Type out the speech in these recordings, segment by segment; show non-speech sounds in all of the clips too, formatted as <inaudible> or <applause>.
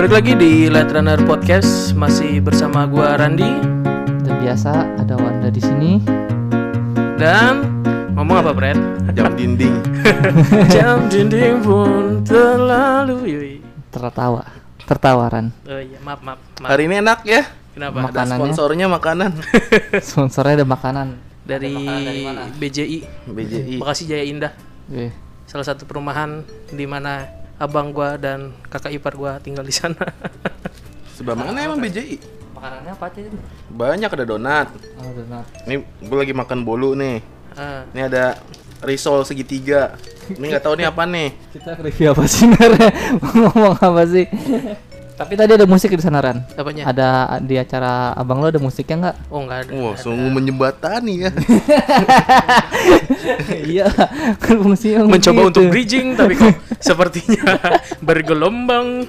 Balik lagi di Light Runner Podcast masih bersama gua Randi Dan biasa ada Wanda di sini. dan ngomong apa Brad? jam dinding <laughs> Jam dinding pun terlalu yui. Tertawa, tertawaran. Oh iya maaf maaf. maaf. hari ini enak ya Kenapa? Makan. ada Makanannya? sponsornya makanan <laughs> Sponsornya ada makanan. Dari, Ada makanan dari mana? BJI BJI Bekasi Jaya Indah. Eh, Salah satu perumahan di mana abang gua dan kakak ipar gua tinggal di sana. <laughs> sebelah mana emang BJI makanannya apa aja? itu? banyak ada donat Oh, donat. ini gue lagi makan bolu nih Ah, ini ada risol segitiga ini nggak tahu nih apa nih Kita review apa sih <laughs> ngomong apa sih? Tapi tadi ada musik di sana Ran. apanya? Ada di acara abang lo ada musiknya nggak? Oh nggak ada. wah sungguh menjembatani ya <laughs> iya, kan fungsinya Mencoba begitu. untuk bridging tapi kok sepertinya <laughs> bergelombang.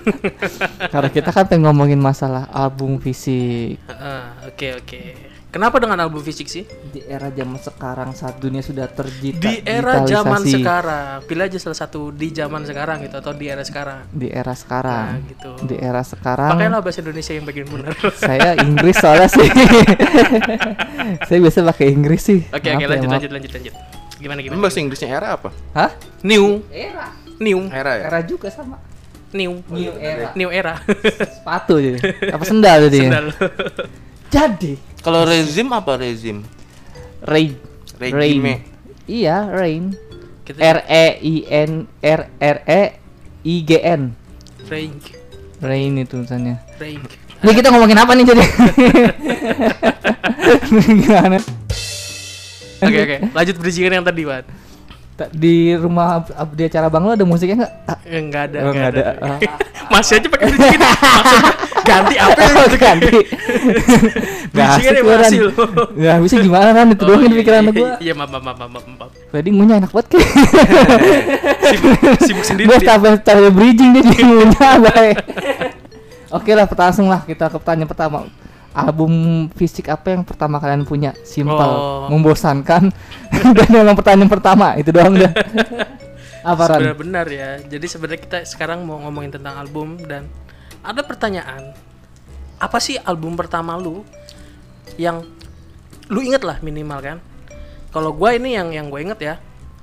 Karena kita kan pengen ngomongin masalah album fisik Ah, Oke oke. Kenapa dengan album fisik sih? di era zaman sekarang saat dunia sudah terjita Di era zaman sekarang, pilih aja salah satu di zaman sekarang gitu atau di era sekarang. di era Nah, sekarang gitu. di era sekarang Pakailah bahasa Indonesia yang bagian benar. Oke <laughs> saya Inggris soalnya sih <laughs> saya biasa pakai Inggris sih oke Maaf ya, lanjut maaf. lanjut lanjut lanjut. Gimana gimana? bahasa Inggrisnya era apa hah New era new era ya era juga sama new new era new era. sepatu jadi <laughs> apa sendal jadi Sendal. Jadi kalau rezim apa rezim rain Regime. iya rain Kita R E I N R R E I G N rank rain itu tulisannya rank. Ini kita ngomongin apa nih jadi? <laughs> Gimana? Oke oke, lanjut bridgingan yang tadi, Pak. Ta- Di rumah di acara bang lo ada musiknya nggak? Ah, Eh, Enggak ada, Oh, enggak nggak ada. ada. <laughs> Masih aja pakai bridgingan. Ganti apa yang Oh, ganti. <laughs> Nggak Bridgingan asik yang gua, Ran. berhasil. Nggak bisa gimana kan itu Oh, doang iya, pikiran iya, gua. Iya, maaf maaf maaf maaf maaf. Tadi ngunyah enak banget kayak. <laughs> Sibuk, sibuk sendiri. Dia. sampai cara bridging dia jadi ngunyah <laughs> baik. Oke lah, langsung lah kita ke pertanyaan pertama. Album fisik apa yang pertama kalian punya? Simple, Oh. membosankan, dan yang pertanyaan pertama itu doang dah. Apa benar ya. Jadi sebenarnya kita sekarang mau ngomongin tentang album dan ada pertanyaan. Apa sih album pertama lu yang lu inget lah minimal kan? Kalau gua ini yang yang gue inget ya.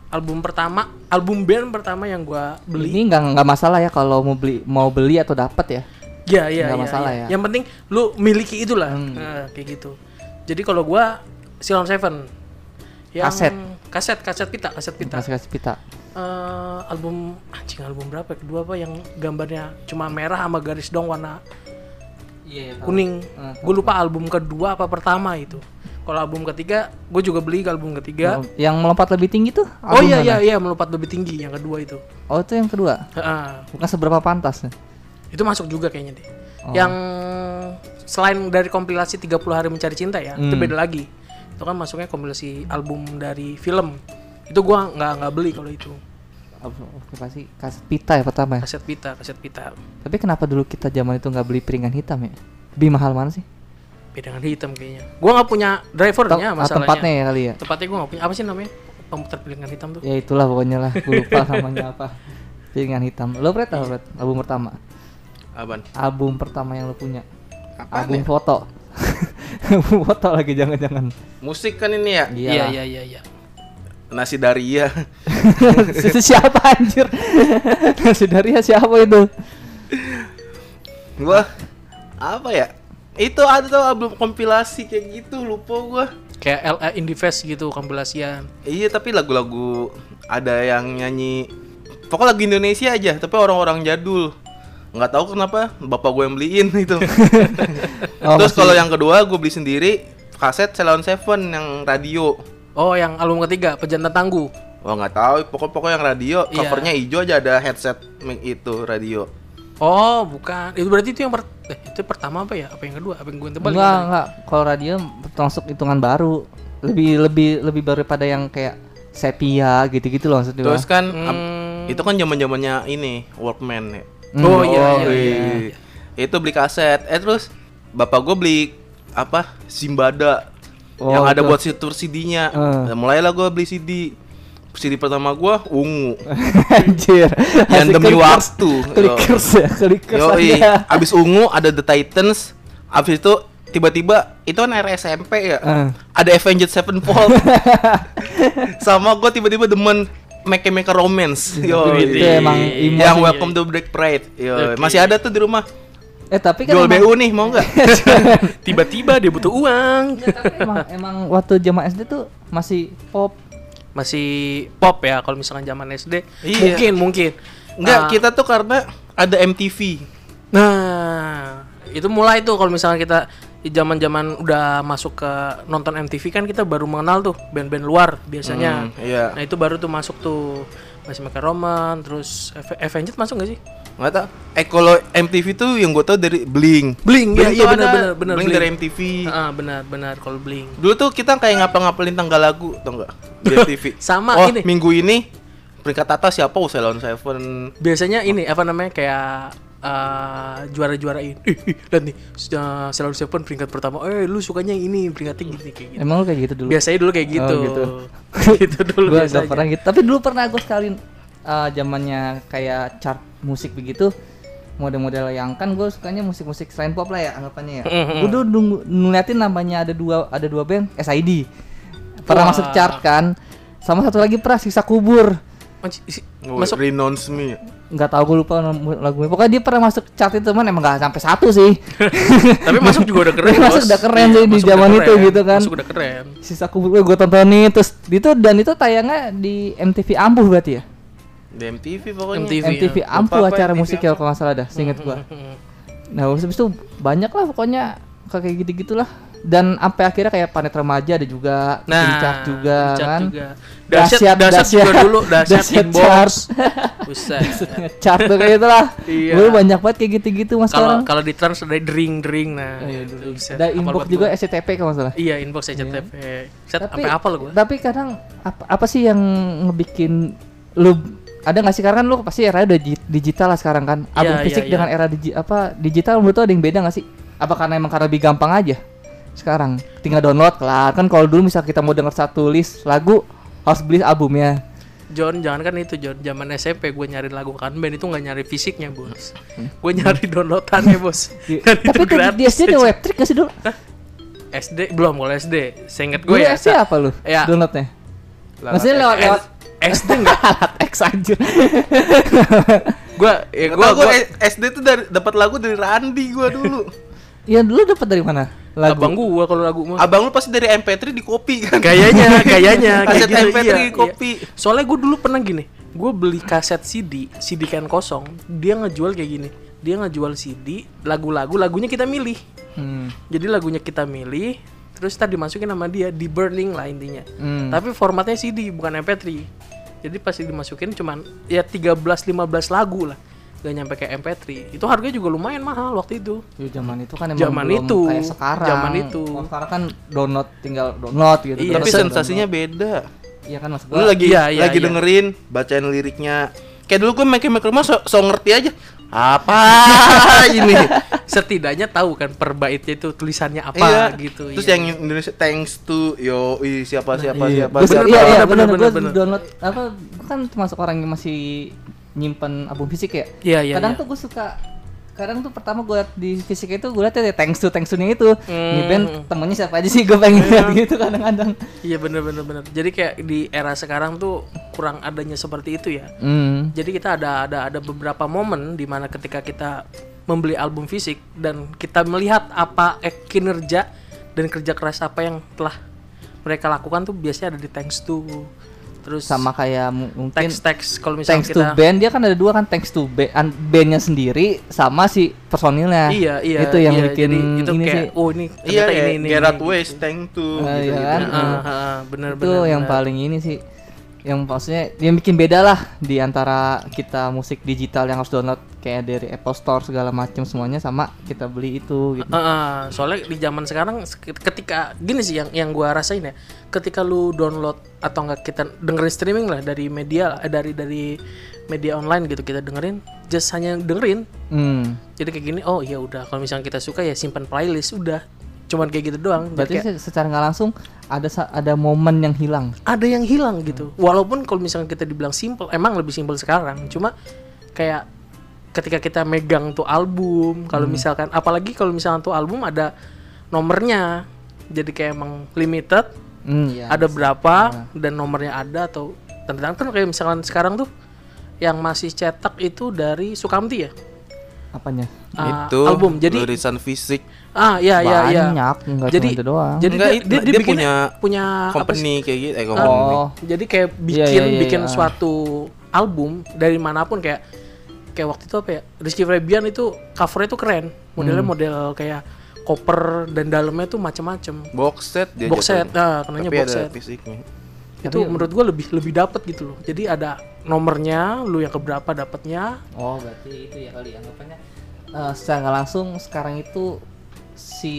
Album pertama, album band pertama yang gua beli. Ini nggak nggak masalah ya kalau mau beli mau beli atau dapat ya. Iya, iya, Nggak iya, masalah iya. ya. Yang penting lu miliki itulah. Hmm. Nah, kayak gitu. Jadi kalau gua Silon Seven yang Kaset. kaset kaset pita kaset pita Kasih kasih pita. Eh, album anjing album berapa ya? kedua apa yang gambarnya cuma merah sama garis dong warna Iya. kuning Ah, gue lupa album kedua apa pertama itu kalau album ketiga gue juga beli ke album ketiga Yang melompat lebih tinggi tuh? oh iya iya iya melompat lebih tinggi yang kedua itu Oh itu yang kedua. Heeh. Bukan seberapa pantas. itu masuk juga kayaknya deh Oh. yang selain dari kompilasi 30 hari mencari cinta ya itu Hmm. beda lagi itu kan masuknya kompilasi album dari film itu gua nggak nggak beli kalau itu Pasti kaset pita ya pertama ya. kaset pita kaset pita Tapi kenapa dulu kita zaman itu nggak beli piringan hitam ya? Lebih mahal mana sih? dengan hitam kayaknya gua nggak punya drivernya Tem- ah, masalahnya tempatnya ya kali ya. tempatnya gue nggak punya apa sih namanya pemutar piringan hitam tuh Ya itulah pokoknya lah. Gue lupa <laughs> namanya apa. Piringan hitam. Lo Fred apa Fred? Album pertama. Aban Album pertama yang lo punya. apa album foto. <laughs> album foto lagi jangan-jangan. musik kan ini ya iya iya iya iya nasi daria. <laughs> Itu siapa anjir? <laughs> Nasi Daria siapa itu? gua apa ya? Itu ada tuh album kompilasi kayak gitu lupa gua. Kayak LA Indie Fest gitu kompilasian. Iya tapi lagu-lagu ada yang nyanyi pokoknya lagu Indonesia aja tapi orang-orang jadul. Nggak tahu kenapa bapak gue yang beliin itu. <laughs> Oh, terus kalau yang kedua gue beli sendiri kaset Ceylon Seven yang radio oh yang album ketiga pejantan tangguh Wah nggak tahu pokok pokok yang radio Iya. covernya hijau aja ada headset mic itu radio oh bukan itu berarti itu yang per eh, itu pertama apa ya apa yang kedua apa yang gue tebal Enggak, enggak. Kalau radio termasuk hitungan baru. Lebih lebih lebih baru pada yang kayak sepia gitu-gitu loh maksudnya. terus kan Hmm. itu kan zaman zamannya ini Walkman ya Hmm. oh iya iya, wih. iya, iya. itu beli kaset eh terus bapak gue beli apa Simbada Oh, yang ada itu. buat situr CD-nya Eh. Nah, mulailah gue beli CD CD pertama gua ungu. <laughs> Anjir. Yang demi clickers. waktu. Clickers ya, clickers Yoi, aja. abis ungu ada The Titans, abis itu tiba-tiba itu kan era SMP ya. Eh. Ada Avenged Sevenfold. <laughs> Sama gua tiba-tiba demen Make Make Romance. Yo, Itu emang yang. Welcome to Break Pride. Yo, Oke. masih ada tuh di rumah. Eh tapi kan Jual emang- BU nih, mau nggak? <laughs> Tiba-tiba dia butuh uang. Ya, tapi emang emang waktu zaman SD tuh masih pop. Masih pop ya kalau misalkan zaman SD. Iya. Mungkin, mungkin. Enggak, Ah, kita tuh karena ada MTV. Nah, itu mulai tuh kalau misalnya kita di zaman-zaman udah masuk ke nonton MTV kan kita baru mengenal tuh band-band luar biasanya. Hmm, iya. Nah, itu baru tuh masuk tuh masih Maker Roman, terus Ave- Avenged masuk gak sih? Nggak tau. Eh kalau MTV tuh yang gue tau dari Bling. Bling, ya, iya benar ada. benar benar Bling dari MTV. Ah, benar benar kalau Bling. Dulu tuh kita kayak ngapal-ngapalin tanggal lagu, tau nggak? Di <laughs> MTV. Sama oh, ini. minggu ini peringkat atas siapa? Oh, Ceylon Seven. Biasanya ini apa namanya kayak eh, juara-juarain. Ih, ih, lihat nih, uh, Sailor Seven peringkat pertama. Eh, lu sukanya yang ini peringkatnya gini kayak gitu. Emang lu kayak gitu dulu? Biasanya dulu kayak gitu. Oh, gitu. gitu <laughs> dulu Gua biasanya. gak pernah gitu. Tapi dulu pernah gue sekali uh, zamannya kayak chart musik begitu model-model yang kan gue sukanya musik-musik selain pop lah ya anggapannya ya. Mhm. gue dulu ngeliatin namanya ada dua ada dua band SID pernah Wah. masuk chart kan sama satu lagi pernah sisa kubur masuk Renounce Me. nggak tahu gue lupa lagunya pokoknya dia pernah masuk chart itu man emang nggak sampai satu sih <laughs> tapi masuk juga udah keren <laughs> masuk Bos. udah keren sih di zaman itu keren. gitu kan. masuk udah keren sisa kubur gue tontonin terus itu dan itu tayangnya di MTV Ampuh berarti ya Di MTV pokoknya. MTV. MTV ya. Ampuh Lupa acara MTV musik ya kalau nggak salah dah seinget gua Hmm. <laughs> nah habis itu banyak lah pokoknya kayak gitu gitulah dan sampai akhirnya kayak planet remaja ada juga nah Pincak juga Pincak kan juga. juga dahsyat. dulu <laughs> inbox <laughs> chart. buset ngechart tuh kayak itulah Iya. Dulu banyak banget kayak gitu-gitu mas kalau kalau di trans ada dring nah Iya, itu dulu. buset. ada inbox juga. SCTP kalau nggak salah iya inbox SCTV set tapi apa lo gua tapi kadang apa, apa sih yang ngebikin lu ada nggak sih karena kan lu pasti era udah di- digital lah sekarang kan album Iya, fisik iya, dengan iya. era digi, apa digital menurut lu ada yang beda nggak sih apa karena emang karena lebih gampang aja sekarang tinggal download kelar. Kan kalau dulu misal kita mau denger satu list lagu harus beli albumnya John jangan kan itu John. Zaman SMP gue nyari lagu kan band itu nggak nyari fisiknya bos. Gue nyari downloadannya bos. <laughs> Dan itu tapi tuh di SD ada web trick gak sih dulu SD belum kalau SD seinget gue gue ya SD apa lu? Ya. downloadnya? Maksudnya lewat lewat SD enggak alat <laughs> X aja gue ya Gua, gue gua, SD tuh dari dapat lagu dari Randi gua dulu. <laughs> ya dulu dapat dari mana lagu abang gue kalau lagu mah Abang lu pasti dari MP3 di copy kan. Kayaknya, kayaknya <laughs> kayak Kaset gitu, MP3 iya, di kopi. iya. Soalnya gue dulu pernah gini, gue beli kaset CD, CD kan kosong, dia ngejual kayak gini, dia ngejual CD, lagu-lagu, lagunya kita milih. Hmm. Jadi lagunya kita milih, terus tadi dimasukin sama dia, di burning lah intinya. Hmm. Tapi formatnya CD bukan MP3. Jadi pasti dimasukin cuman ya 13 15 lagu lah. Gak nyampe kayak MP3. Itu harganya juga lumayan mahal waktu itu. Ya, zaman itu kan emang Zaman belum itu. kayak sekarang. Zaman itu. Kalau sekarang kan download tinggal download gitu. Iya, Tapi download, sensasinya beda. download. Iya kan mas Lu gua. lagi Iya, iya, lagi iya. dengerin, bacain liriknya. Kayak dulu gue make make rumah so, so ngerti aja. Apa <laughs> ini? Setidaknya tahu kan per baitnya itu tulisannya apa iya. gitu. Terus iya. yang Indonesia thanks to yo ih, siapa siapa Iya. siapa Gua- siapa. iya, iya, bener, bener, bener, gua bener. download apa? Gua kan termasuk orang yang masih nyimpen album fisik ya. Iya, iya, Kadang iya. tuh gue suka kadang tuh pertama gue liat di fisik itu gue liat ya thanks to thanks to nya itu ini band Hmm. temennya siapa aja sih gue pengen lihat gitu kadang-kadang Iya bener bener bener. Jadi kayak di era sekarang tuh kurang adanya seperti itu ya. hmm. Jadi kita ada ada ada beberapa momen di mana ketika kita membeli album fisik dan kita melihat apa eh, kinerja dan kerja keras apa yang telah mereka lakukan tuh biasanya ada di thanks to terus sama kayak mu- mungkin teks-teks kalau misalnya thanks kita to band dia kan ada dua kan thanks to band an- bandnya sendiri sama si personilnya iya iya itu yang iya, bikin jadi itu ini kayak sih oh ini Iya, ternyata ya, ini ini Gerard ini. West thanks to Ah, gitu, iya kan? gitu. Ah, ah, ah, bener itu bener yang bener. paling ini sih yang maksudnya yang bikin beda lah di antara kita musik digital yang harus download kayak dari Apple Store segala macam semuanya sama kita beli itu gitu. Ah, soalnya di zaman sekarang sek- ketika gini sih yang yang gua rasain ya, ketika lu download atau enggak kita dengerin streaming lah dari media eh, dari dari media online gitu kita dengerin just hanya dengerin. Hmm. Jadi kayak gini, oh ya udah kalau misalnya kita suka ya simpan playlist udah. Cuman kayak gitu doang. Berarti kayak- se- secara nggak langsung ada ada momen yang hilang. ada yang hilang gitu. Walaupun kalau misalnya kita dibilang simple, emang lebih simple sekarang. Cuma kayak ketika kita megang tuh album, kalau misalkan apalagi kalau misalkan tuh album ada nomornya. Jadi kayak emang limited, Hmm, iya. ada berapa dan nomornya ada atau tentang kan kayak misalkan sekarang tuh yang masih cetak itu dari Sukamti ya. apanya? Ah, itu album. Jadi tulisan fisik ah ya ya ya. Banyak, nggak Jadi cuma itu doang. jadi Enggak, dia, dia, dia, dia punya punya company kayak gitu eh company. oh, Jadi kayak Iya, bikin iya, iya, bikin iya. suatu album dari mana pun kayak kayak waktu itu apa ya? Rizky Febian itu covernya tuh keren. Modelnya Hmm. model kayak koper dan dalamnya tuh macem-macem. box set dia Box set, nah kenanya tapi box ada set. fisiknya Itu menurut gua lebih lebih dapat gitu loh. Jadi ada nomornya, lu yang keberapa dapatnya. oh berarti itu ya kali anggapannya. Eh, secara nggak langsung sekarang itu si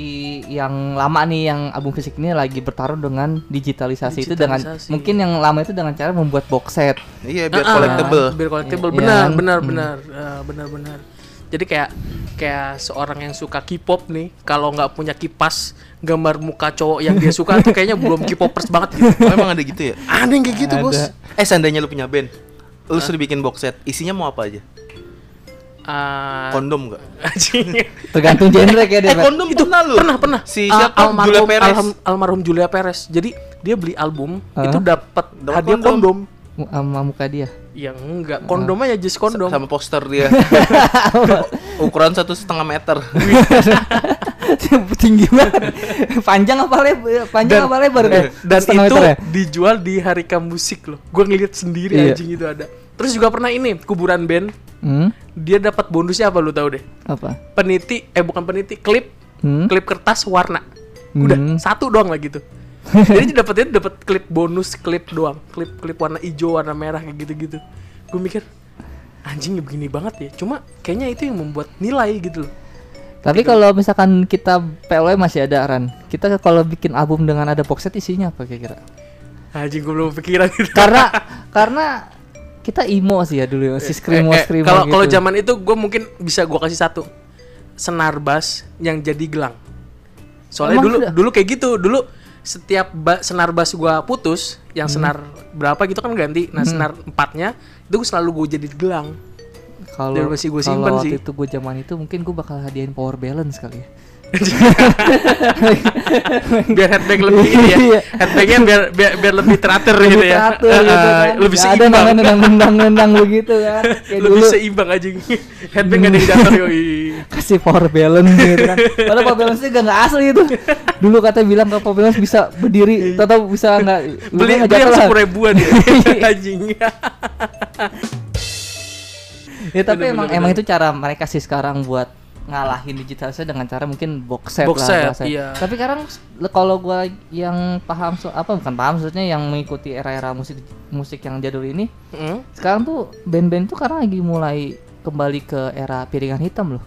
yang lama nih yang album fisik ini lagi bertarung dengan digitalisasi, itu dengan Digitalisasi. mungkin yang lama itu dengan cara membuat box set. iya biar Ah, collectible Biar collectible. Iya, Benar, iya kan? benar, Hmm. benar, Eh, benar, benar. Jadi kayak kayak seorang yang suka K-pop nih, kalau nggak punya kipas gambar muka cowok yang dia suka tuh kayaknya belum K-popers banget gitu. oh, emang ada gitu ya Ada yang kayak gitu, Ada. Bos. eh seandainya lu punya band lu suruh bikin box set isinya mau apa aja Ah, kondom nggak anjing. Tergantung genre kayak dia. eh kondom pernah lu pernah pernah si Ah, siapa almarhum, Julia Perez alham- almarhum Julia Perez jadi dia beli album Hah? itu dapat hadiah kondom. kondom sama muka dia. yang enggak kondom aja just kondom sama poster dia <laughs> ukuran satu setengah meter <laughs> Tinggi banget. Panjang apa lebar? Panjang apa lebar? eh, dan itu meter ya? dijual di Harika Musik loh gue ngeliat sendiri Iya. anjing itu ada terus juga pernah ini kuburan band Hmm? dia dapat bonusnya apa lu tahu deh Apa? peniti eh bukan peniti klip Hmm? klip kertas warna udah Hmm. satu doang lah gitu <laughs> jadi dia dapetnya dapat klip bonus klip doang klip klip warna hijau warna merah kayak gitu gitu gue mikir anjing ya begini banget ya cuma kayaknya itu yang membuat nilai gitu loh Tapi kalau misalkan kita PLW masih ada Ran. Kita kalau bikin album dengan ada box set isinya apa kira-kira? anjing gue belum pikiran gitu Karena <laughs> karena kita emo sih ya dulu, si screamo Eh, eh, screamo kalau gitu. kalau zaman itu gue mungkin bisa gue kasih satu senar bass yang jadi gelang soalnya Emang dulu sudah? dulu kayak gitu dulu setiap ba- senar bass gue putus yang Hmm. senar berapa gitu kan ganti nah senar empatnya itu gua selalu gue jadi gelang kalau masih simpen waktu sih. itu gue zaman itu mungkin gue bakal hadiahin power balance kali ya. <laughs> biar headbang lebih ini ya Iya. headbangnya biar, biar biar lebih teratur Lebih gitu ya teratur Eh, gitu eh, kan. lebih Nggak ada seimbang namanya nendang-nendang-nendang begitu kan. <laughs> Kayak lebih dulu seimbang aja headbang gak ada yang jatuh yoi <laughs> kasih power balance gitu kan. Padahal power balance nya gak asli itu. Dulu katanya bilang kalau power balance bisa berdiri, atau bisa nggak Iya. beli beli yang sepuluh ribuan ya Iya. anjing Ya tapi Bener, emang bener, emang bener. itu cara mereka sih sekarang buat ngalahin digitalisasi dengan cara mungkin box set Box lah set, iya. Tapi sekarang kalau gua yang paham so, apa bukan paham maksudnya yang mengikuti era-era musik musik yang jadul ini, Hmm? sekarang tuh band-band tuh karena lagi mulai kembali ke era piringan hitam loh.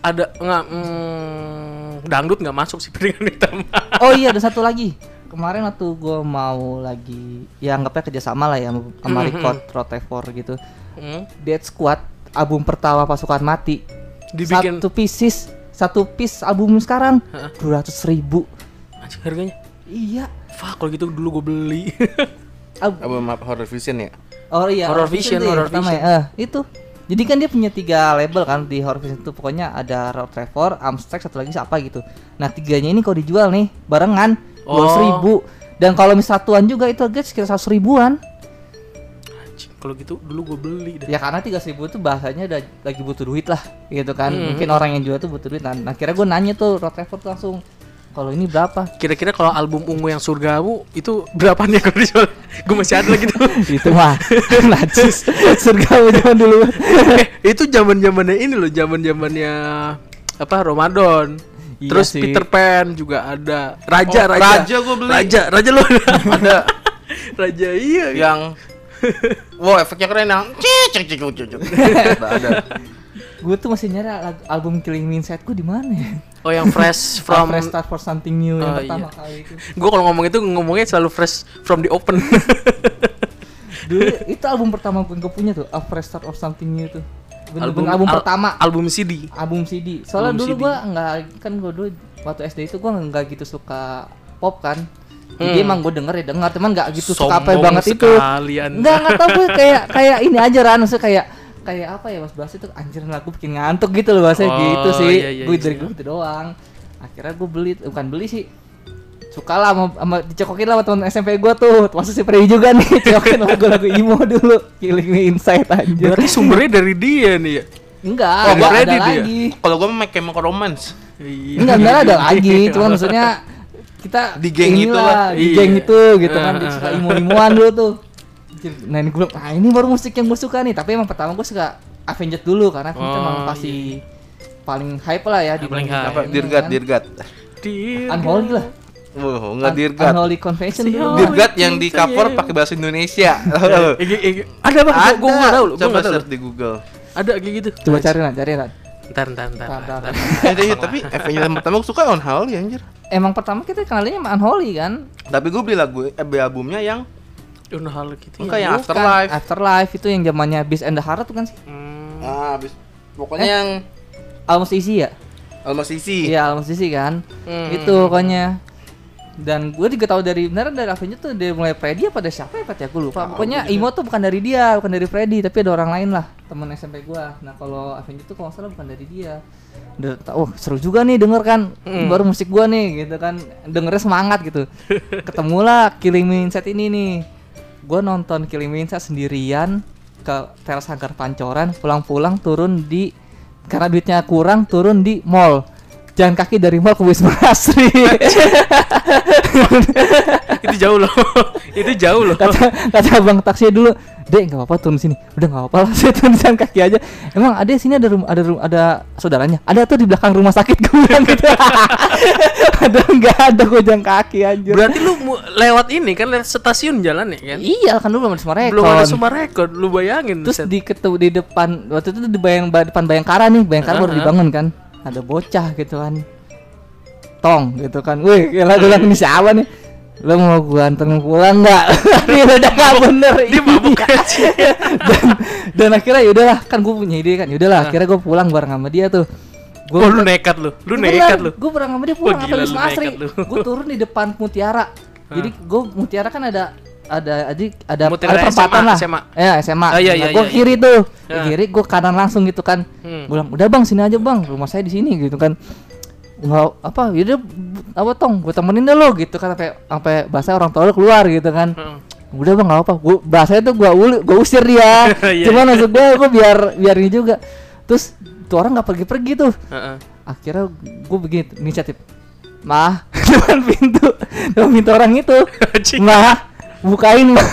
ada nggak hmm, dangdut nggak masuk sih piringan hitam <laughs> Oh iya ada satu lagi. Kemarin waktu gua mau lagi ya anggapnya kerjasama lah ya sama Mhm. Record Rotevor gitu. hmm? Dead Squad album pertama pasukan mati dibikin satu pieces satu piece album sekarang dua ratus ribu. Anjing, harganya? Iya. Fuck kalau gitu dulu gue beli. <laughs> Al- album apa? Horror vision ya? Oh iya. Horror Vision, tuh ya Horror Vision. ya. Eh, itu. Jadi kan dia punya tiga label kan di Horror Vision itu. Pokoknya ada Road Trevor, Amstrad satu lagi siapa gitu. Nah tiganya ini kalau dijual nih barengan dua Oh. ribu. Dan kalau mis satuan juga itu harga sekitar seratus ribuan kalau gitu dulu gue beli dah. Ya karena tiga ribu itu bahasanya udah lagi butuh duit lah gitu kan. Hmm. mungkin orang yang jual tuh butuh duit. Nah akhirnya gue nanya tuh Road tuh langsung kalau ini berapa? Kira-kira kalau album ungu yang surgamu itu berapanya kalau dijual? <laughs> Gue masih ada lagi <laughs> tuh itu mah <laughs> najis surga zaman dulu. Eh, itu zaman zamannya ini loh zaman zamannya apa Ramadan. Iya terus sih. Peter Pan juga ada. Raja Oh, Raja. Raja gua beli. Raja Raja lo ada ada. Raja iya. Yang wow efeknya keren yang cicik cicik cicik ada gue tuh masih nyari album Killing Me Inside gue di mana ya? Oh yang fresh <laughs> From Fresh Start for Something New yang Oh, pertama iya. kali itu. Gue kalau ngomong itu ngomongnya selalu fresh from the open. <laughs> Dulu itu album pertama gue gue punya tuh A Fresh Start of Something New tuh. Album, album al- pertama. album CD album CD soalnya Album dulu gua nggak kan gue dulu waktu SD itu gua nggak gitu suka pop kan Jadi Hmm. emang gue denger ya denger, cuman nggak gitu suka apa Sombong banget itu. Enggak nggak tahu gue <laughs> kayak kayak ini aja Ran, maksudnya kayak kayak apa ya Mas Bas itu anjir lagu bikin ngantuk gitu loh bahasanya Oh, gitu sih. iya, iya, gue iya. dari gue gitu doang. Akhirnya gue beli bukan beli sih suka lah sama, sama dicokokin lah sama temen SMP gue tuh termasuk si Frey juga nih <laughs> cokokin lagu-lagu emo dulu Killing Me Inside anjir Berarti sumbernya dari dia nih ya. enggak Oh, ada dia. lagi Kalau gue make Chemical Romance. Iya. enggak enggak ada <laughs> lagi cuma maksudnya kita Di geng itu lah. di Iya. geng itu gitu kan dia ah, suka imo-imoan dulu tuh nah ini gue bilang, ah ini baru musik yang gue suka nih tapi emang pertama gue suka Avenged dulu karena Avenged Oh, emang pasti paling hype lah ya di Paling hype. Apa? Dirgat, Dirgat. Dir- Unholy lah Wow, enggak Un- Dirgat. Unholy Confession Si Dirgat yang di cover ya. pakai bahasa Indonesia. Eh, eh, eh, Ada apa? Ada. Gue nggak tahu. Coba search di Google. Ada kayak gitu. coba cari lah cari lah Ntar, ntar, ntar. Eh, <laughs> deh, tapi Avengers pertama gue suka on Hall ya anjir. Emang pertama kita kenalnya sama Unholy kan Tapi gue beli lagu eh, beli albumnya yang Unhal gitu. Enggak ya. yang Afterlife. Afterlife itu yang zamannya Beast and the Heart tuh kan sih Hmm. Ah, habis pokoknya yang Almost Easy ya Almost Easy. Iya Almost Easy kan Hmm. itu pokoknya dan gue juga tahu dari benar dari Avengers tuh dari mulai Freddy apa dari siapa ya Pat? Ya gue lupa. Pokoknya Imo tuh bukan dari dia bukan dari Freddy tapi ada orang lain lah temen SMP gue nah kalau Avengers tuh kalau salah bukan dari dia. Udah tau oh, seru juga nih denger kan? Hmm. baru musik gue nih gitu kan. Dengernya semangat gitu. <laughs> Ketemulah Killing Me Inside ini nih. Gue nonton Killing Me Inside sendirian ke teras Sangkar Pancoran pulang-pulang turun di karena duitnya kurang turun di mall. Jalan kaki dari mall ke Wisma Asri <laughs> <laughs> itu jauh loh. <laughs> itu jauh loh. kata kata bang taksi dulu dek nggak apa-apa turun sini udah nggak apa-apa lah <laughs> saya turun jalan kaki aja emang ada sini ada rum- ada rum- ada saudaranya ada tuh di belakang rumah sakit gue bilang gitu ada nggak ada gue jalan kaki anjir Berarti lu lewat ini kan lewat stasiun jalan ya kan? iya kan dulu belum ada Sumarekon Belum ada Sumarekon, lu bayangin. terus Set. di ketemu di depan waktu itu di bayang ba- depan Bayangkara nih Bayangkara baru Heeh. dibangun kan ada bocah gitu kan tong gitu kan. Wih gila gue bilang ini siapa nih? Lo mau gua anterin pulang nggak? <laughs> Ini udah gak bener. Dia mabuk Iya. <laughs> dan dan akhirnya yaudahlah kan gue punya ide kan. Yaudahlah akhirnya gue pulang bareng sama dia tuh. Gue Oh, lu nekat lu. Lu nekat lu. gue bareng sama dia pulang apa gila, Asri. gue turun di depan Mutiara. Jadi gue Mutiara kan ada ada ada ada, Mutiara ada perempatan SMA, lah SMA. ya SMA Ah, iya, iya, gue iya, kiri tuh. Di Ya. kiri gue kanan langsung gitu kan. Hmm. gue bilang udah bang sini aja bang. Rumah saya di sini gitu kan nggak apa bu- apa tong gue temenin deh lo gitu kan sampai sampai bahasa orang tua lo keluar gitu kan. Heeh. udah bang nggak apa gue bahasanya tuh gue uli gue usir dia. <laughs> Iya. cuman maksud gue gue biar biar ini juga. Terus tuh orang nggak pergi pergi tuh. Heeh. akhirnya gue begini inisiatif. Mah. <laughs> Depan pintu depan pintu orang itu. Mah bukain mah.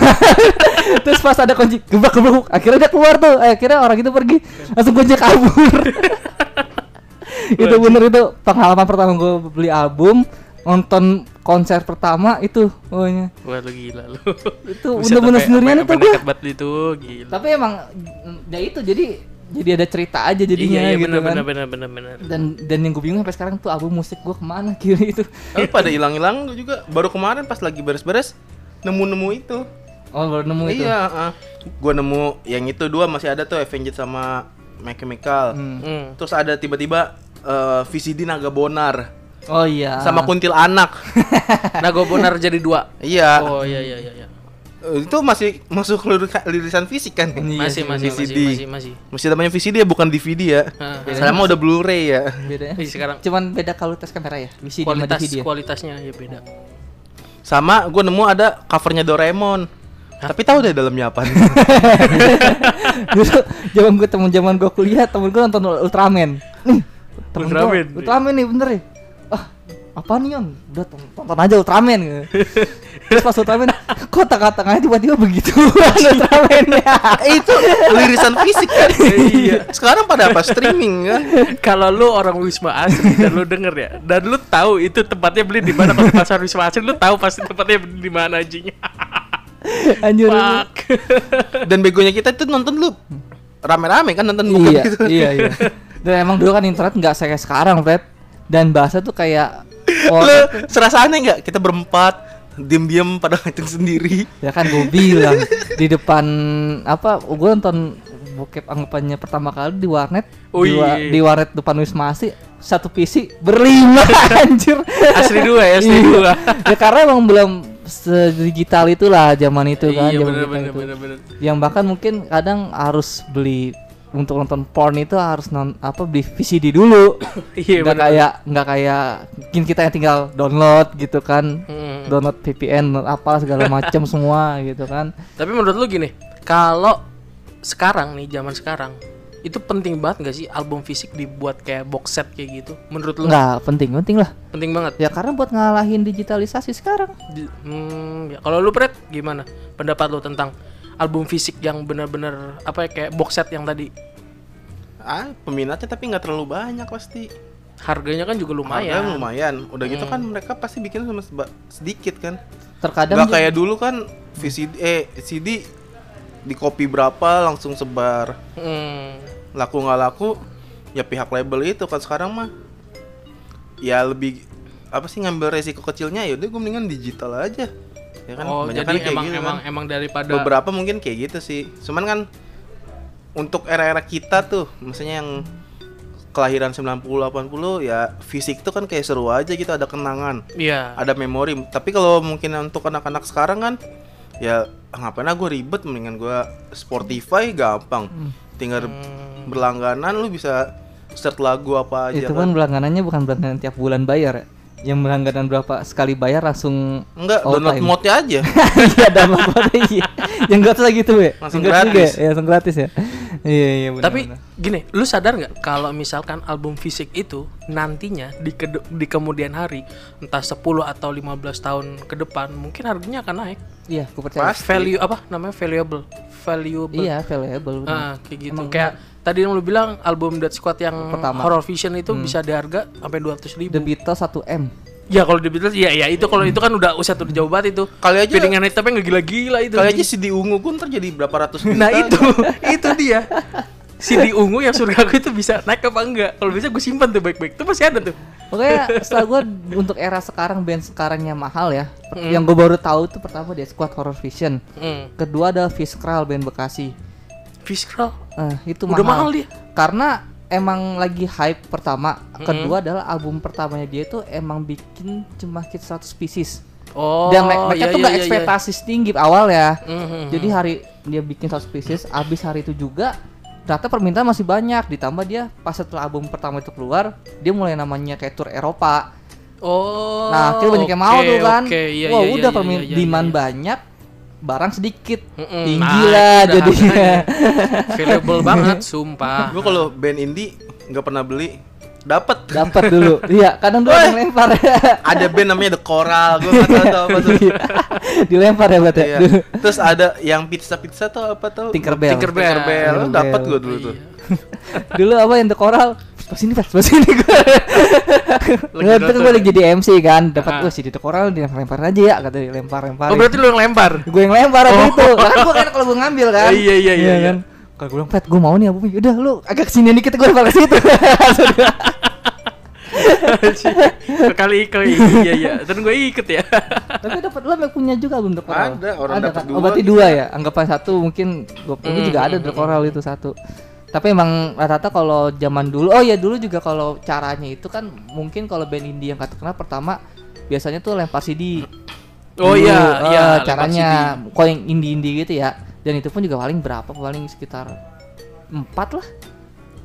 <laughs> Terus pas ada kunci gebrak gebrak akhirnya dia keluar tuh. Eh, akhirnya orang itu pergi. Langsung kunci kabur itu bener itu pengalaman pertama gue beli album nonton konser pertama itu pokoknya Wah, lu gila lu. itu bener-bener sendirian itu gue itu gila. tapi emang ya itu jadi jadi ada cerita aja jadinya iya, iya, gitu bener, kan bener, bener, bener, bener. dan dan yang gue bingung sampai sekarang tuh album musik gue ke mana <laughs> kiri itu Tapi pada hilang-hilang juga baru kemarin pas lagi beres-beres nemu-nemu itu. oh baru nemu itu Iya, ah. gua nemu yang itu dua masih ada tuh Avenged sama My Chemical. Hmm. Hmm. Terus ada tiba-tiba eh, VCD Naga Bonar oh iya sama kuntil anak. <laughs> Nago Bonar jadi dua. iya. Oh iya iya iya. iya. Eh, itu masih masuk lirisan fisik kan? Iya Masih sih, masih masih VCD. masih masih. Masih namanya VCD ya bukan DVD ya. Sekarang mah udah Blu-ray ya. bedanya sekarang cuman beda kualitas kamera ya VCD sama kualitas DVD ya? kualitasnya ya beda. Sama gue nemu ada covernya Doraemon. Tapi tahu deh dalamnya apa. <laughs> dulu zaman gue temen zaman gue kuliah temen gue nonton Ultraman nih temen gua, Ultraman. Ultraman nih bener ya ah apa nih on udah ton- tonton aja Ultraman gitu. terus pas Ultraman <laughs> kok tengah-tengahnya tiba-tiba begitu <laughs> Ultraman ya itu lirisan fisik kan? <laughs> iya. Sekarang pada apa streaming kan? Kalau lu orang Wisma Asri dan lu denger ya, dan lu tahu itu tempatnya beli di mana kalau pasar Wisma Asri, lu tahu pasti tempatnya beli di mana anjing. anjir. Dan begonya kita itu nonton lu rame-rame kan nonton bukan iya gitu. iya iya dan emang dulu kan internet nggak kayak sekarang Fred dan bahasa tuh kayak <laughs> oh, Lu serasa aneh nggak? Kita berempat diem-diem pada ngaceng sendiri. ya kan gue bilang di depan apa gue nonton bokep anggapannya pertama kali di warnet Oh di, wa- di warnet depan Wisma Asri satu PC berlima <laughs> anjir Asri dua ya, asri Iya. dua. ya karena emang belum sedigital itulah zaman itu kan. iya zaman bener bener itu. bener bener. Yang bahkan mungkin kadang harus beli untuk nonton porn itu harus non apa beli VCD dulu. <coughs> Iya nggak kayak nggak kayak mungkin kita yang tinggal download gitu kan. Mm. Download VPN download apa segala <laughs> macam semua gitu kan. Tapi menurut lu gini, kalau sekarang nih zaman sekarang itu penting banget gak sih album fisik dibuat kayak box set kayak gitu? Menurut lu Nggak penting penting lah. penting banget. Ya karena buat ngalahin digitalisasi sekarang. Di- Hmm, ya. kalau lu Pret gimana pendapat lu tentang album fisik yang benar-benar apa ya kayak box set yang tadi Ah, peminatnya tapi nggak terlalu banyak pasti. harganya kan juga Harganya lumayan. lumayan. Udah gitu Hmm. kan mereka pasti bikin sama seba- sedikit kan. Terkadang Nggak kayak dulu kan VCD eh CD di copy berapa langsung sebar. Hmm. Laku nggak laku ya pihak label itu kan sekarang mah ya lebih apa sih ngambil resiko kecilnya ya udah gue mendingan digital aja. Ya kan oh, Banyak jadi kan kayak emang gitu emang kan. emang daripada beberapa mungkin kayak gitu sih cuman kan untuk era-era kita tuh maksudnya yang kelahiran 90 80 ya fisik tuh kan kayak seru aja gitu ada kenangan Iya. ada memori tapi kalau mungkin untuk anak-anak sekarang kan ya ngapain ah gue ribet mendingan gue Spotify gampang tinggal Hmm. berlangganan lu bisa search lagu apa aja itu kan berlangganannya bukan berlangganan tiap bulan bayar ya. Yang berlangganan berapa sekali bayar langsung enggak download time. mode-nya aja <laughs> Iya download mode iya. <laughs> Yang gratis lagi tuh ya. Langsung Yang juga gratis. ya? Langsung gratis ya. Iya iya benar. Tapi gini, lu sadar nggak kalau misalkan album fisik itu nantinya di kede- di kemudian hari entah 10 atau 15 tahun ke depan mungkin harganya akan naik. iya, aku percaya. Pasti. Value apa namanya valuable. Valuable. Iya, valuable. benar. Ah, kayak gitu. Emang Kayak tadi yang lu bilang album Dead Squad yang Pertama. Horror Vision itu bisa di harga sampai 200 ribu. The Beatles 1 M. Ya kalau di Beatles ya ya itu kalau itu kan udah usia tuh jauh banget itu. Kali aja- piringan hitamnya nggak gila-gila itu. kali aja CD ungu gue ntar jadi berapa ratus juta Nah itu, <laughs> itu dia. Si di ungu yang surga aku itu bisa naik apa enggak? Kalau bisa gue simpan tuh baik-baik. Itu masih ada tuh. Pokoknya setelah gue untuk era sekarang band sekarangnya mahal ya. Mm. Yang gue baru tahu tuh pertama dia Squad Horror Vision. Hmm. Kedua ada Fiskral band Bekasi. Fiskal. Eh, itu Udah mahal mahal. dia. Karena emang lagi hype pertama. Mm-mm. Kedua adalah album pertamanya dia tuh emang bikin cuma hit 100 pieces. Oh. Dan me- mereka iya, tuh iya, gak iya, iya. ekspektasi tinggi awal ya. Mhm. Jadi hari dia bikin 100 pieces, abis hari itu juga ternyata permintaan masih banyak. Ditambah dia pas setelah album pertama itu keluar, dia mulai namanya kayak tour Eropa. Oh. nah, akhirnya banyak yang mau tuh kan. Oke, iya, Wah, iya, udah iya, permin iya, iya, demand iya. banyak, barang sedikit. Mm-mm. Tinggi Nah, lah jadinya. Valuable <laughs> banget, sumpah. gue kalau band indie nggak pernah beli dapat Dapat dulu. <laughs> Iya, kadang dulu yang lempar <laughs> ada band namanya The Coral gue nggak tahu apa tuh Iya. Dilempar ya, Bat ya. Iya. terus ada yang pizza pizza tuh apa tuh Tinkerbell. Tinkerbell. Tinkerbell Tinkerbell. dapat gue dulu tuh dulu apa yang The Coral pas sini pas pas sini gue <laughs> nonton gue lagi ya? jadi MC kan dapat Ah. gue sih di The Coral dilempar lempar aja ya kata dilempar lempar Oh, berarti lu yang lempar. gue yang lempar waktu Oh. itu kan gue kan kalau gue ngambil kan Oh, iya, iya, iya, kan kalau gue bilang pet gue mau nih abu udah lu agak ke sini dikit gue lempar ke situ <laughs> Kali ke iya iya. Dan gue ikut ya. tapi dapat lu emang punya juga belum The Coral Ada, orang dapat kan? dua oh, berarti gitu. dua ya anggapan satu mungkin gue punya Hmm, juga ada hmm, The hmm, Coral itu satu tapi emang rata-rata kalau zaman dulu oh ya dulu juga kalau caranya itu kan mungkin kalau band indie yang kata kenal pertama biasanya tuh lempar CD Oh Dulu, iya, eh, iya. caranya kok yang indie-indie gitu ya. Dan itu pun juga paling berapa? Paling sekitar empat lah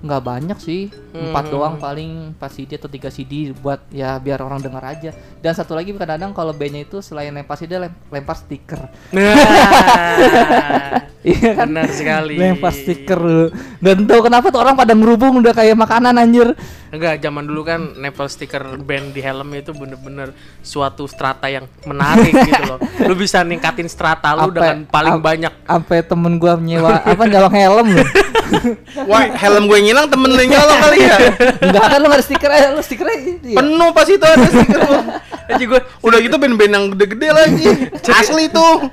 nggak banyak sih empat Hmm. doang paling empat CD atau tiga CD buat ya biar orang dengar aja dan satu lagi kadang-kadang kalau bandnya itu selain lempar CD lem- lempar stiker Nah, <laughs> iya kan benar sekali. lempar stiker dulu dan tahu kenapa tuh orang pada ngerubung udah kayak makanan anjir Enggak, zaman dulu kan nempel stiker band di helm itu bener-bener suatu strata yang menarik <laughs> gitu loh. Lu bisa ningkatin strata lu Apa- dengan paling ap- banyak. sampai temen gua nyewa apa nyolong helm loh <laughs> wah helm gue ngilang temen lu yang nyolong kali ya enggak kan lu ada stiker aja lu stikernya itu ya penuh pas itu ada stiker lu. Aja gue udah gitu band-band yang gede-gede lagi <laughs> asli tuh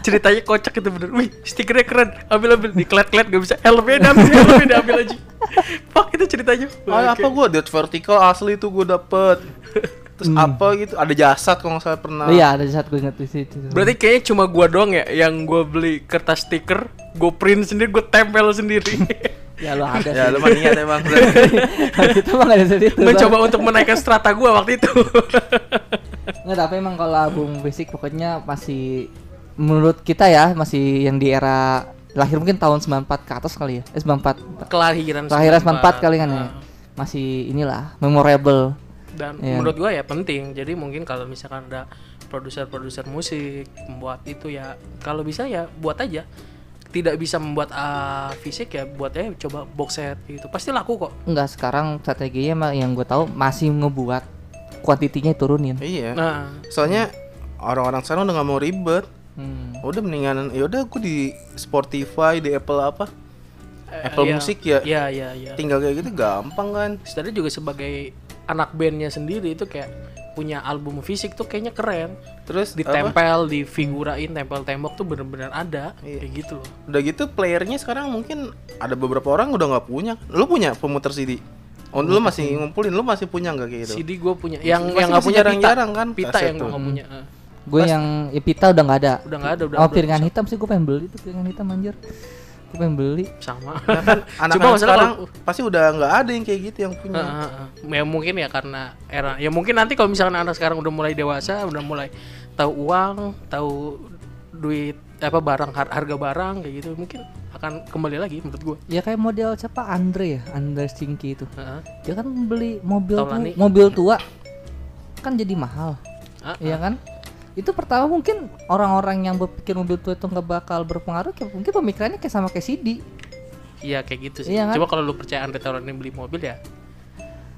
ceritanya kocak itu bener. Wih, stikernya keren. Ambil ambil diklet-klet gak bisa. Helmnya diambil, helmnya diambil aja. Fuck itu ceritanya. Oke. apa gue Dead Vertical asli tuh gue dapet terus apa gitu ada jasad kalau nggak salah pernah Oh iya ada saat gue inget di situ. Berarti kayaknya cuma gua doang ya yang gua beli kertas stiker, gua print sendiri, gua tempel sendiri. <laughs> ya lo ada ya lu mah niat emang kita <laughs> mah nggak ada di situ. Mencoba untuk menaikkan strata gua waktu itu. <laughs> Nggak, tapi emang kalau album basic pokoknya masih menurut kita ya masih yang di era lahir mungkin tahun 94 ke atas kali ya. Eh 94. Kelahiran Kelahiran 94 kali kan ya. Masih inilah memorable. Dan Iya. menurut gua ya penting. Jadi mungkin kalau misalkan ada produser-produser musik membuat itu ya kalau bisa ya buat aja. Tidak bisa membuat ah, fisik ya buat aja coba box set gitu. Pasti laku kok. Enggak sekarang strateginya emang yang gue tahu masih ngebuat kuantitinya turunin. Iya. Nah, Soalnya orang-orang sekarang udah nggak mau ribet. Hmm. Udah mendingan ya udah aku di Spotify, di Apple apa? eh, Apple iya. Music ya. Iya, iya, iya. Tinggal kayak gitu gampang kan. Sebenarnya juga sebagai anak bandnya sendiri itu kayak punya album fisik tuh kayaknya keren. Terus apa? Ditempel, difigurain, tempel tembok tuh bener-bener ada Iya. kayak gitu loh. Udah gitu playernya sekarang mungkin ada beberapa orang udah nggak punya. Lu punya pemutar CD? Oh, lu masih ngumpulin, lu masih punya nggak kayak gitu? CD gue punya, yang Pasti yang nggak masih punya jarang-jarang pita, kan pita kaset yang gue nggak punya. eh. Gue yang ya, pita udah nggak ada. Udah nggak ada, udah Oh piringan hitam sih gue pengen beli tuh piringan hitam anjir. Gue pengen beli. sama. Ya kan <laughs> anak-anak masalah sekarang kalau- pasti udah nggak ada yang kayak gitu yang punya. Heeh, heeh. ya mungkin ya karena era ya mungkin nanti kalau misalkan anak sekarang udah mulai dewasa udah mulai tahu uang tahu duit apa barang har- harga barang kayak gitu mungkin akan kembali lagi menurut gue Ya kayak model siapa Andre ya, Andre Stinky itu. Heeh. Dia kan beli mobil tu- Taulani. mobil tua kan jadi mahal. Ah, Iya kan? Itu pertama mungkin orang-orang yang berpikir mobil tua itu nggak bakal berpengaruh kayak mungkin pemikirannya kayak sama kayak CD. iya kayak gitu sih Iya kan? coba kalau lu percaya Andre Taulani beli mobil ya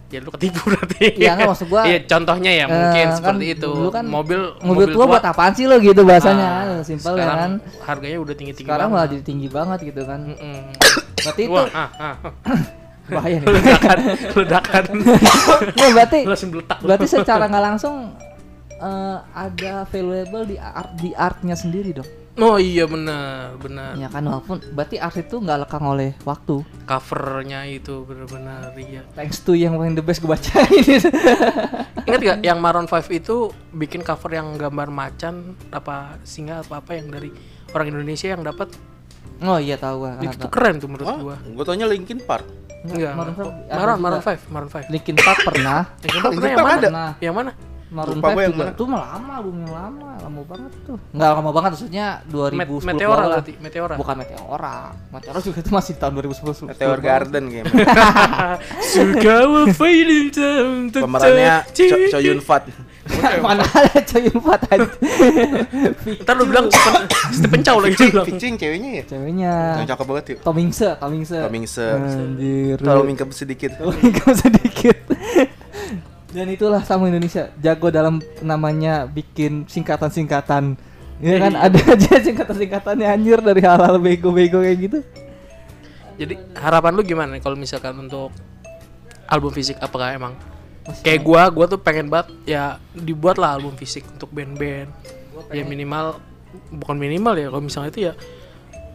ya lu ketipu <laughs> berarti Iya kan, maksud gua, iya contohnya ya Eh, mungkin kan seperti itu dulu kan mobil mobil, tua, buat apaan sih lo gitu bahasanya Ah, simpel ya kan. harganya udah tinggi tinggi Sekarang malah jadi tinggi banget gitu kan. Mm-mm. Berarti itu Wah, ah, ah. <coughs> bahaya nih. ledakan ledakan <coughs> Nah, berarti berarti secara nggak langsung eh, ada valuable di art di artnya sendiri dong. oh iya benar benar Ya kan walaupun berarti art itu nggak lekang oleh waktu. covernya itu benar-benar iya Thanks to yang paling the best gue bacain. <laughs> ingat gak yang Maroon 5 itu bikin cover yang gambar macan apa singa apa apa yang dari orang Indonesia yang dapat oh iya tahu gua. itu tuh keren tuh menurut Oh, gua gue taunya Linkin Park. enggak Maroon Maroon 5 ada Maroon. Maroon 5 Maroon 5 Linkin Park pernah. Park Linkin yang Park mana ada. Nah. yang mana Maroon Lupa 5 gua yang juga. mana. Tuh mah lama album yang lama, lama banget tuh. Enggak lama banget maksudnya 2010 Met- ke Meteora lah. berarti Meteora Bukan Meteora. Meteora juga itu masih tahun 2010. Meteor Garden kayaknya. <laughs> suka will fade in time to Pemerannya Cho. Cho Yun Fat. Mana ada coy empat aja. ntar lu bilang Stephen, Chow lagi pitching ceweknya ya. Ceweknya. Yang cakep banget yuk. Tomingse, Tomingse. Tomingse. Anjir. Terlalu mingkep sedikit. Tomingse sedikit. Dan itulah sama Indonesia, jago dalam namanya bikin singkatan-singkatan. Ya kan Iya. ada aja singkatan-singkatannya anjir dari hal-hal bego-bego kayak gitu. jadi harapan lu gimana kalau misalkan untuk album fisik apakah emang kayak gua gua tuh pengen banget ya dibuat lah album fisik untuk band-band ya minimal bukan minimal ya kalau misalnya itu ya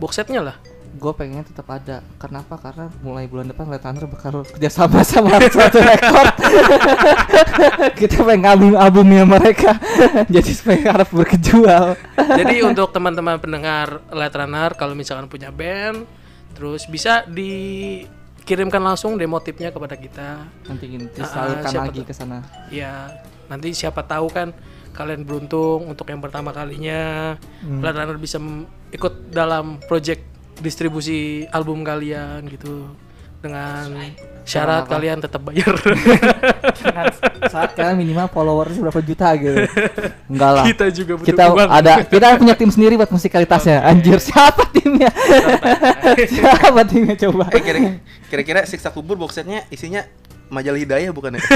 box setnya lah Gue pengennya tetap ada. Kenapa? Karena mulai bulan depan Red Thunder bakal kerjasama <laughs> sama suatu rekor. <laughs> Kita pengen album albumnya mereka. <laughs> Jadi supaya harap berkejual. jadi untuk teman-teman pendengar Light Runner kalau misalkan punya band terus bisa dikirimkan langsung demo tipnya kepada kita Nanti nanti Ah, salurkan siapa lagi ke sana. ya nanti siapa tahu kan kalian beruntung untuk yang pertama kalinya Hmm. Light Runner bisa ikut dalam project distribusi album kalian gitu dengan syarat kalian tetap bayar Saat kalian minimal followers berapa juta gitu. Enggak lah. kita juga butuh kita uang ada kita punya tim sendiri buat musikalitasnya. Anjir, siapa timnya? siapa timnya coba? Eh kira- kira-kira siksa kubur box setnya isinya majalah hidayah bukan ya? <laughs>